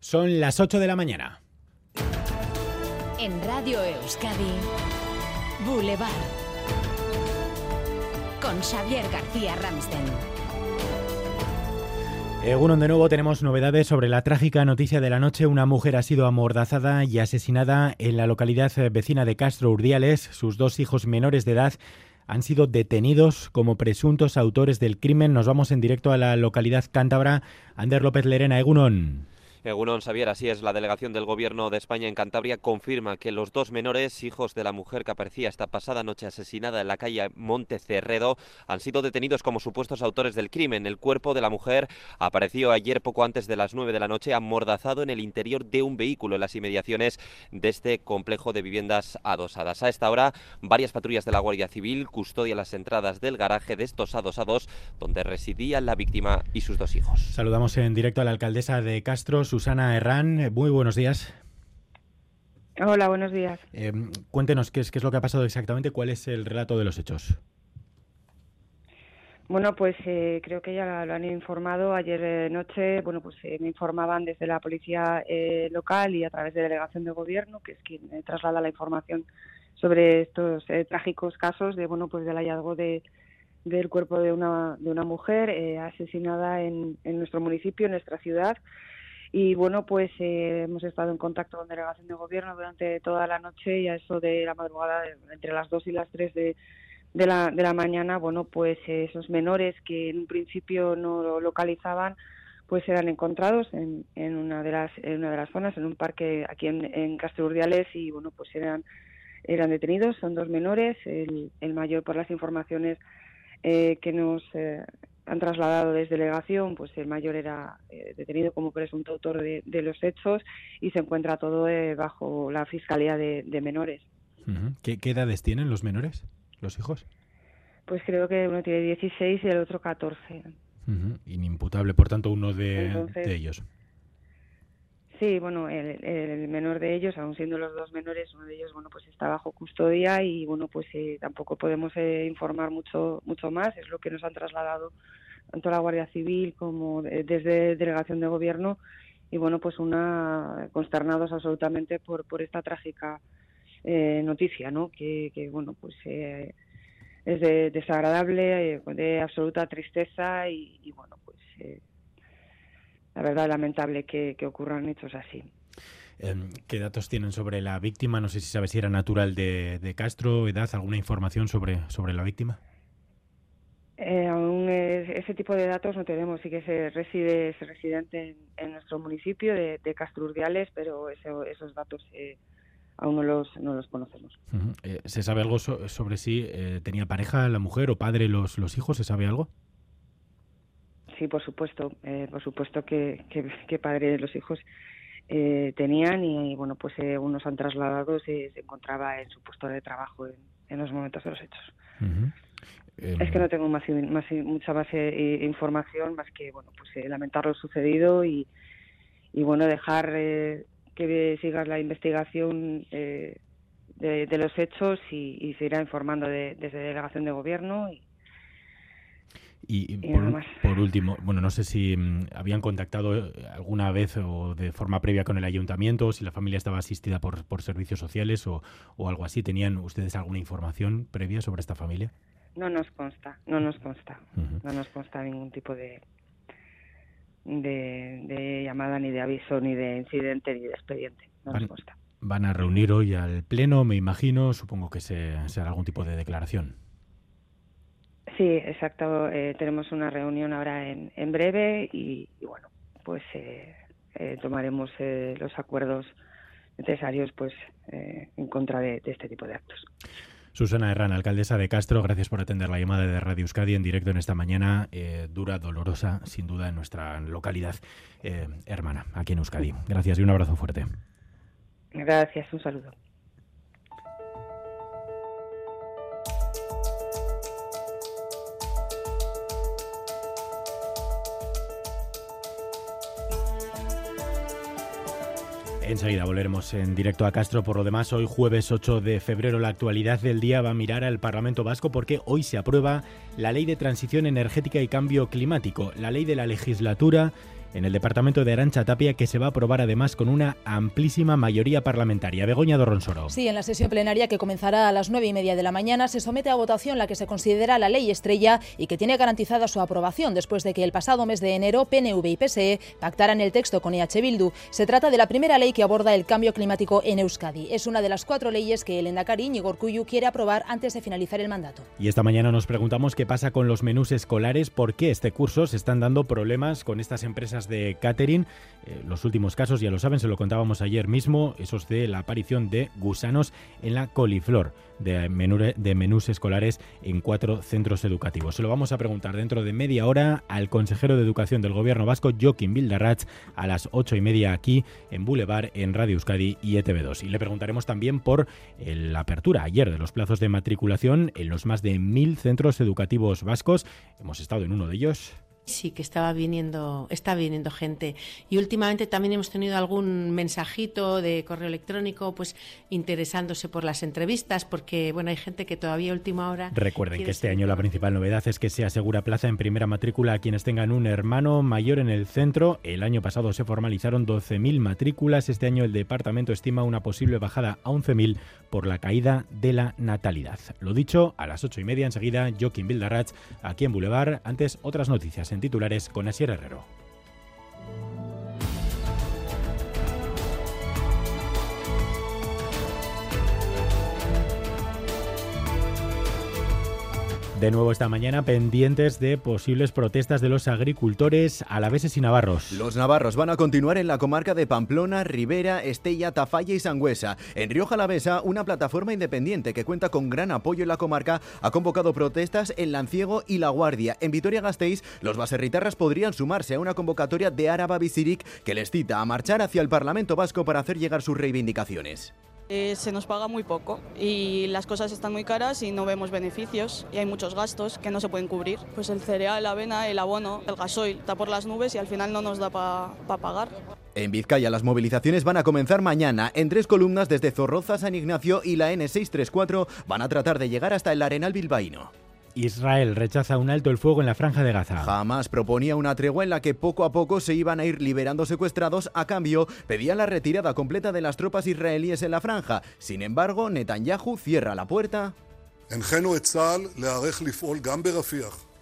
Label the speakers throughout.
Speaker 1: Son las 8 de la mañana.
Speaker 2: En Radio Euskadi, Boulevard. Con Xavier García Ramsten.
Speaker 1: Egunon, de nuevo tenemos novedades sobre la trágica noticia de la noche. Una mujer ha sido amordazada y asesinada en la localidad vecina de Castro Urdiales. Sus dos hijos menores de edad han sido detenidos como presuntos autores del crimen. Nos vamos en directo a la localidad cántabra. Ander López Lerena, Egunon.
Speaker 3: Egunon Xavier, así es, la delegación del Gobierno de España en Cantabria confirma que los dos menores, hijos de la mujer que aparecía esta pasada noche asesinada en la calle Monte Cerredo, han sido detenidos como supuestos autores del crimen. El cuerpo de la mujer apareció ayer poco antes de las 9 de la noche amordazado en el interior de un vehículo en las inmediaciones de este complejo de viviendas adosadas. A esta hora, varias patrullas de la Guardia Civil custodian las entradas del garaje de estos adosados donde residían la víctima y sus dos hijos.
Speaker 1: Saludamos en directo a la alcaldesa de Castro, Susana Herrán. Muy buenos días.
Speaker 4: Hola, buenos días.
Speaker 1: Eh, cuéntenos qué es, qué es lo que ha pasado exactamente, cuál es el relato de los hechos.
Speaker 4: Bueno, pues eh, creo que ya lo han informado ayer eh, noche. Bueno, pues eh, me informaban desde la policía eh, local y a través de delegación de gobierno, que es quien eh, traslada la información sobre estos eh, trágicos casos de bueno, pues del hallazgo de del cuerpo de una de una mujer eh, asesinada en, en nuestro municipio, en nuestra ciudad. Y bueno, pues eh, hemos estado en contacto con delegación de gobierno durante toda la noche y a eso de la madrugada, entre las 2 y las 3 de, de, la, de la mañana, bueno, pues eh, esos menores que en un principio no lo localizaban, pues eran encontrados en, en una de las en una de las zonas, en un parque aquí en, en y bueno, pues eran eran detenidos, son dos menores, el, el mayor por las informaciones eh, que nos eh, han trasladado desde delegación, pues el mayor era eh, detenido como presunto autor de, de los hechos y se encuentra todo eh, bajo la Fiscalía de, de Menores.
Speaker 1: ¿Qué, qué edades tienen los menores, los hijos?
Speaker 4: Pues creo que uno tiene 16 y el otro 14.
Speaker 1: Ujú. Inimputable, por tanto, uno de,
Speaker 4: Entonces-
Speaker 1: de ellos.
Speaker 4: Sí, bueno, el, el menor de ellos, aun siendo los dos menores, uno de ellos, bueno, pues está bajo custodia y, bueno, pues eh, tampoco podemos eh, informar mucho mucho más. Es lo que nos han trasladado tanto la Guardia Civil como de- desde Delegación de Gobierno y, bueno, pues una consternados absolutamente por por esta trágica eh, noticia, ¿no? Que, que bueno, pues eh, es de- desagradable, eh, de absoluta tristeza y, y, bueno, pues eh, la verdad es lamentable que, que ocurran hechos así.
Speaker 1: Em, ¿Qué datos tienen sobre la víctima? No sé si sabe si era natural de, de Castro, edad, alguna información sobre, sobre la víctima.
Speaker 4: Eh, aún ese tipo de datos no tenemos, sí que se reside, es residente en, en nuestro municipio de, de Castro Urdiales, pero eso- esos datos eh, aún no los, no los conocemos.
Speaker 1: Eh, ¿Se sabe algo so- sobre si eh, tenía pareja la mujer o padre los, los hijos? ¿Se sabe algo?
Speaker 4: Sí, por supuesto, eh, por supuesto que, que, que padre de los hijos eh, tenían y, bueno, pues eh, unos han trasladado, se, se encontraba en su puesto de trabajo en, en los momentos de los hechos.
Speaker 1: Em,
Speaker 4: Es que no tengo más, más mucha más eh, información más que bueno pues eh, lamentar lo sucedido y, y bueno dejar eh, que siga la investigación eh, de, de los hechos y, y se irá informando de- desde delegación de gobierno y,
Speaker 1: Y,
Speaker 4: Y
Speaker 1: por, por último, bueno, no sé si mm, habían contactado eh, alguna vez o de forma previa con el ayuntamiento, o si la familia estaba asistida por, por servicios sociales o, o algo así. ¿Tenían ustedes alguna información previa sobre esta familia?
Speaker 4: No nos consta no nos consta no nos consta ningún tipo de de, de llamada ni de aviso ni de incidente ni de expediente no
Speaker 1: Vale.
Speaker 4: nos consta
Speaker 1: Van a reunir hoy al Pleno, me imagino. Supongo que se, se hará algún tipo de declaración.
Speaker 4: Sí, exacto. Eh, tenemos una reunión ahora en, en breve y, y bueno, pues eh, eh, tomaremos eh, los acuerdos necesarios pues eh, en contra de, de este tipo de actos.
Speaker 1: Susana Herrán, alcaldesa de Castro, gracias por atender la llamada de Radio Euskadi en directo en esta mañana, eh, dura, dolorosa, sin duda, en nuestra localidad eh, hermana, aquí en Euskadi. Gracias y un abrazo fuerte.
Speaker 4: Gracias, un saludo.
Speaker 1: Enseguida volveremos en directo a Castro. Por lo demás, hoy jueves 8 de febrero la actualidad del día va a mirar al Parlamento Vasco porque hoy se aprueba la Ley de Transición Energética y Cambio Climático, la ley de la legislatura en el departamento de Arancha Tapia que se va a aprobar además con una amplísima mayoría parlamentaria. Begoña Dorronsoro.
Speaker 5: Sí, en la sesión plenaria que comenzará a las nueve y media de la mañana se somete a votación la que se considera la ley estrella y que tiene garantizada su aprobación después de que el pasado mes de enero PNV y PSE pactaran el texto con EH Bildu. Se trata de la primera ley que aborda el cambio climático en Euskadi. Es una de las cuatro leyes que el Endacari Íñigo Urkullu quiere aprobar antes de finalizar el mandato.
Speaker 1: Y esta mañana nos preguntamos qué pasa con los menús escolares, por qué este curso se están dando problemas con estas empresas de catering. Eh, los últimos casos, ya lo saben, se lo contábamos ayer mismo, esos de la aparición de gusanos en la coliflor de, menús escolares en cuatro centros educativos. Se lo vamos a preguntar dentro de media hora al consejero de Educación del Gobierno Vasco, Joaquín Bildarratz, a las ocho y media aquí en Boulevard, en Radio Euskadi y ETV2. Y le preguntaremos también por la apertura ayer de los plazos de matriculación en los más de mil centros educativos vascos. Hemos estado en uno de ellos.
Speaker 6: Sí, que estaba viniendo, está viniendo gente. Y últimamente también hemos tenido algún mensajito de correo electrónico, pues interesándose por las entrevistas, porque bueno, hay gente que todavía última hora.
Speaker 1: Recuerden que este año la principal novedad es que se asegura plaza en primera matrícula a quienes tengan un hermano mayor en el centro. El año pasado se formalizaron 12.000 matrículas. Este año el departamento estima una posible bajada a 11.000 por la caída de la natalidad. Lo dicho, a las ocho y media enseguida, Joaquín Bildarratz, aquí en Boulevard. Antes, otras noticias en titulares con Asier Herrero. De nuevo esta mañana pendientes de posibles protestas de los agricultores alaveses y navarros.
Speaker 7: Los navarros van a continuar en la comarca de Pamplona, Ribera, Estella, Tafalla y Sangüesa. En Rioja Alavesa, una plataforma independiente que cuenta con gran apoyo en la comarca ha convocado protestas en Lanciego y La Guardia. En Vitoria-Gasteiz, los baserritarras podrían sumarse a una convocatoria de Áraba Bisiric que les cita a marchar hacia el Parlamento Vasco para hacer llegar sus reivindicaciones.
Speaker 8: Eh, se nos paga muy poco y las cosas están muy caras y no vemos beneficios y hay muchos gastos que no se pueden cubrir. Pues el cereal, la avena, el abono, el gasoil está por las nubes y al final no nos da para pagar.
Speaker 7: En Vizcaya las movilizaciones van a comenzar mañana en tres columnas desde Zorroza, San Ignacio y la N634 van a tratar de llegar hasta el Arenal Bilbaíno.
Speaker 1: Israel rechaza un alto el fuego en la franja de Gaza.
Speaker 7: Jamás proponía una tregua en la que poco a poco se iban a ir liberando secuestrados, a cambio pedía la retirada completa de las tropas israelíes en la franja. Sin embargo, Netanyahu cierra la puerta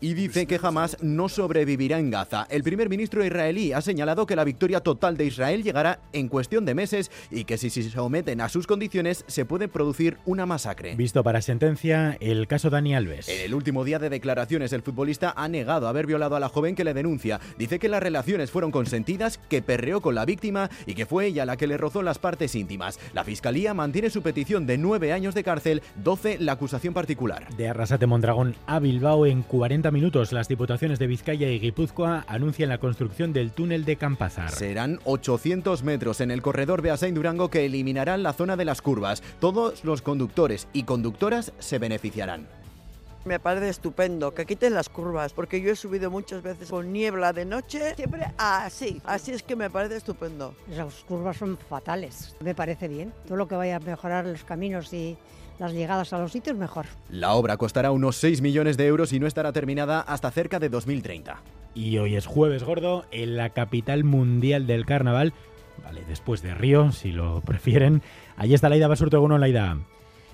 Speaker 7: y dice que jamás no sobrevivirá en Gaza. El primer ministro israelí ha señalado que la victoria total de Israel llegará en cuestión de meses y que si se someten a sus condiciones se puede producir una masacre.
Speaker 1: Visto para sentencia el caso Dani Alves.
Speaker 7: En el último día de declaraciones el futbolista ha negado haber violado a la joven que le denuncia. Dice que las relaciones fueron consentidas, que perreó con la víctima y que fue ella la que le rozó las partes íntimas. La fiscalía mantiene su petición de nueve años de cárcel, 12 la acusación particular.
Speaker 1: De Arrasate Mondragón a Bilbao en 40 minutos, las diputaciones de Vizcaya y Guipúzcoa anuncian la construcción del túnel de Campazar.
Speaker 7: Serán 800 metros en el corredor Beasain Durango que eliminarán la zona de las curvas. Todos los conductores y conductoras se beneficiarán.
Speaker 9: Me parece estupendo que quiten las curvas, porque yo he subido muchas veces con niebla de noche, siempre así. Así es que me parece estupendo.
Speaker 10: Las curvas son fatales, me parece bien. Todo lo que vaya a mejorar los caminos y las llegadas a los sitios, mejor.
Speaker 7: La obra costará unos 6 millones de euros y no estará terminada hasta cerca de 2030.
Speaker 1: Y hoy es jueves gordo en la capital mundial del carnaval. Vale, después de Río, si lo prefieren. Allí está Laida Basurto, Laida.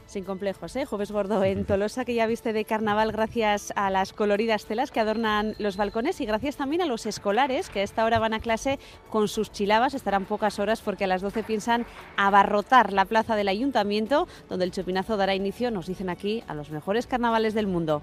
Speaker 11: Sin complejos, ¿eh? Jueves Gordo en Tolosa, que ya viste de carnaval gracias a las coloridas telas que adornan los balcones y gracias también a los escolares que a esta hora van a clase con sus chilabas. Estarán pocas horas porque a las 12 piensan abarrotar la plaza del ayuntamiento, donde el chupinazo dará inicio, nos dicen aquí, a los mejores carnavales del mundo.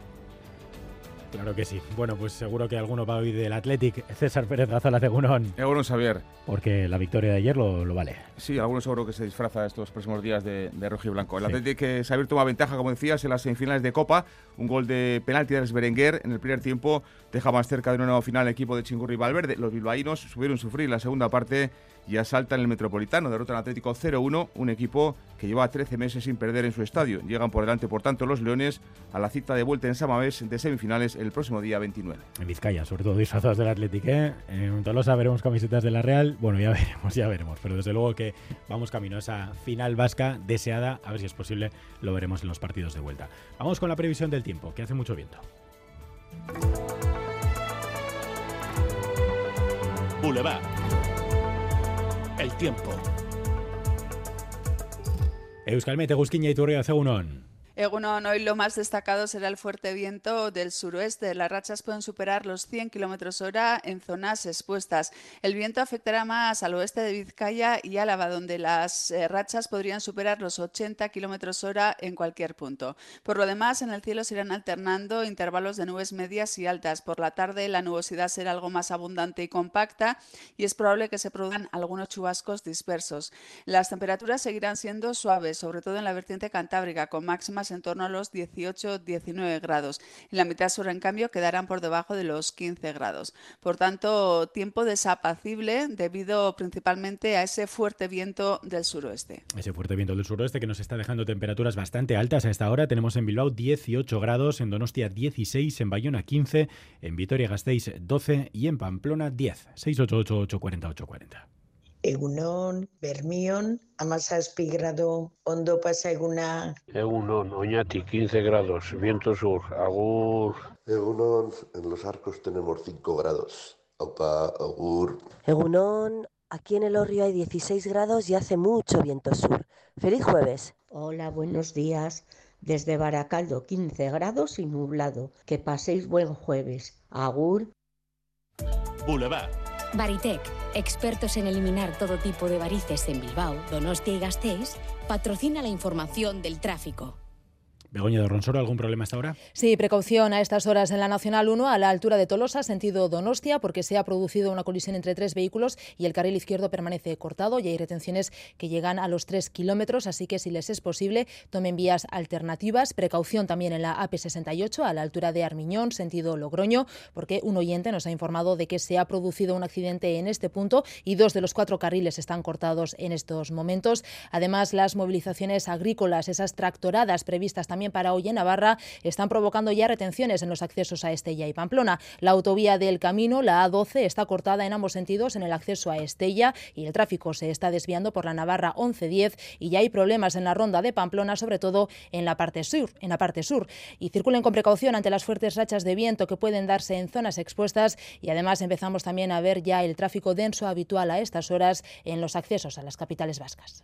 Speaker 1: Claro que sí. Bueno, pues seguro que alguno va a oír del Athletic. César Pérez Gazola Cegunón.
Speaker 12: Algunos, Xavier.
Speaker 1: Porque la victoria de ayer lo, lo, vale.
Speaker 12: Sí, algunos seguro que se disfraza estos próximos días de, de rojo y blanco. El sí. Athletic que Xavier toma ventaja, como decías, en las semifinales de Copa. Un gol de penalti de Berenguer en el primer tiempo deja más cerca de una nueva final el equipo de Chingurri Valverde. Los bilbaínos subieron sufrir la segunda parte y asaltan el Metropolitano. Derrotan Atlético 0-1, un equipo que lleva 13 meses sin perder en su estadio. Llegan por delante, por tanto, los Leones a la cita de vuelta en Samamés de semifinales el próximo día 29.
Speaker 1: En Vizcaya, sobre todo disfrazados del Atlético. ¿eh? En Tolosa veremos camisetas de la Real. Bueno, ya veremos, ya veremos. Pero desde luego que vamos camino a esa final vasca deseada. A ver si es posible, lo veremos en los partidos de vuelta. Vamos con la previsión del tiempo, que hace mucho viento.
Speaker 13: Boulevard. El tiempo.
Speaker 1: Euskalmete Guzquiña y Turria Zegunon.
Speaker 14: Egunon, hoy lo más destacado será el fuerte viento del suroeste. Las rachas pueden superar los 100 kilómetros hora en zonas expuestas. El viento afectará más al oeste de Vizcaya y Álava, donde las eh, rachas podrían superar los 80 kilómetros hora en cualquier punto. Por lo demás, en el cielo se irán alternando intervalos de nubes medias y altas. Por la tarde, la nubosidad será algo más abundante y compacta y es probable que se produzcan algunos chubascos dispersos. Las temperaturas seguirán siendo suaves, sobre todo en la vertiente cantábrica, con máximas en torno a los 18-19 grados. En la mitad sur, en cambio, quedarán por debajo de los 15 grados. Por tanto, tiempo desapacible debido principalmente a ese fuerte viento del suroeste.
Speaker 1: Ese fuerte viento del suroeste que nos está dejando temperaturas bastante altas a esta hora. Tenemos en Bilbao 18 grados, en Donostia 16, en Bayona 15, en Vitoria-Gasteiz 12 y en Pamplona 10. 688 840 40
Speaker 15: Egunon, Bermión, amasa espigrado, ondo pasa eguna.
Speaker 16: Egunon, Oñati, 15 grados, viento sur, agur.
Speaker 17: Egunon, en los arcos tenemos 5 grados. Opa, agur.
Speaker 18: Egunon, aquí en el Orrio hay 16 grados y hace mucho viento sur. ¡Feliz jueves!
Speaker 19: Hola, buenos días. Desde Baracaldo, 15 grados y nublado. Que paséis buen jueves. Agur.
Speaker 13: Boulevard.
Speaker 2: Baritec, expertos en eliminar todo tipo de varices en Bilbao, Donostia y Gasteiz, patrocina la información del tráfico.
Speaker 1: Begoña de Ronsoro, ¿algún problema hasta ahora?
Speaker 5: Sí, precaución a estas horas en la Nacional 1 a la altura de Tolosa, sentido Donostia, porque se ha producido una colisión entre tres vehículos y el carril izquierdo permanece cortado y hay retenciones que llegan a los tres kilómetros, así que si les es posible, tomen vías alternativas. Precaución también en la AP68 a la altura de Armiñón, sentido Logroño, porque un oyente nos ha informado de que se ha producido un accidente en este punto y dos de los cuatro carriles están cortados en estos momentos. Además, las movilizaciones agrícolas, esas tractoradas previstas también para hoy en Navarra están provocando ya retenciones en los accesos a Estella y Pamplona. La autovía del camino, la A12, está cortada en ambos sentidos en el acceso a Estella y el tráfico se está desviando por la Navarra 1110 y ya hay problemas en la ronda de Pamplona, sobre todo en la parte sur, en la parte sur. Y circulen con precaución ante las fuertes rachas de viento que pueden darse en zonas expuestas y además empezamos también a ver ya el tráfico denso habitual a estas horas en los accesos a las capitales vascas.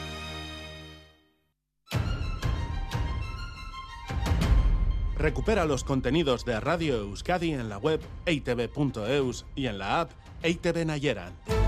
Speaker 13: Recupera los contenidos de Radio Euskadi en la web eitv.eus y en la app EITV Nayeran.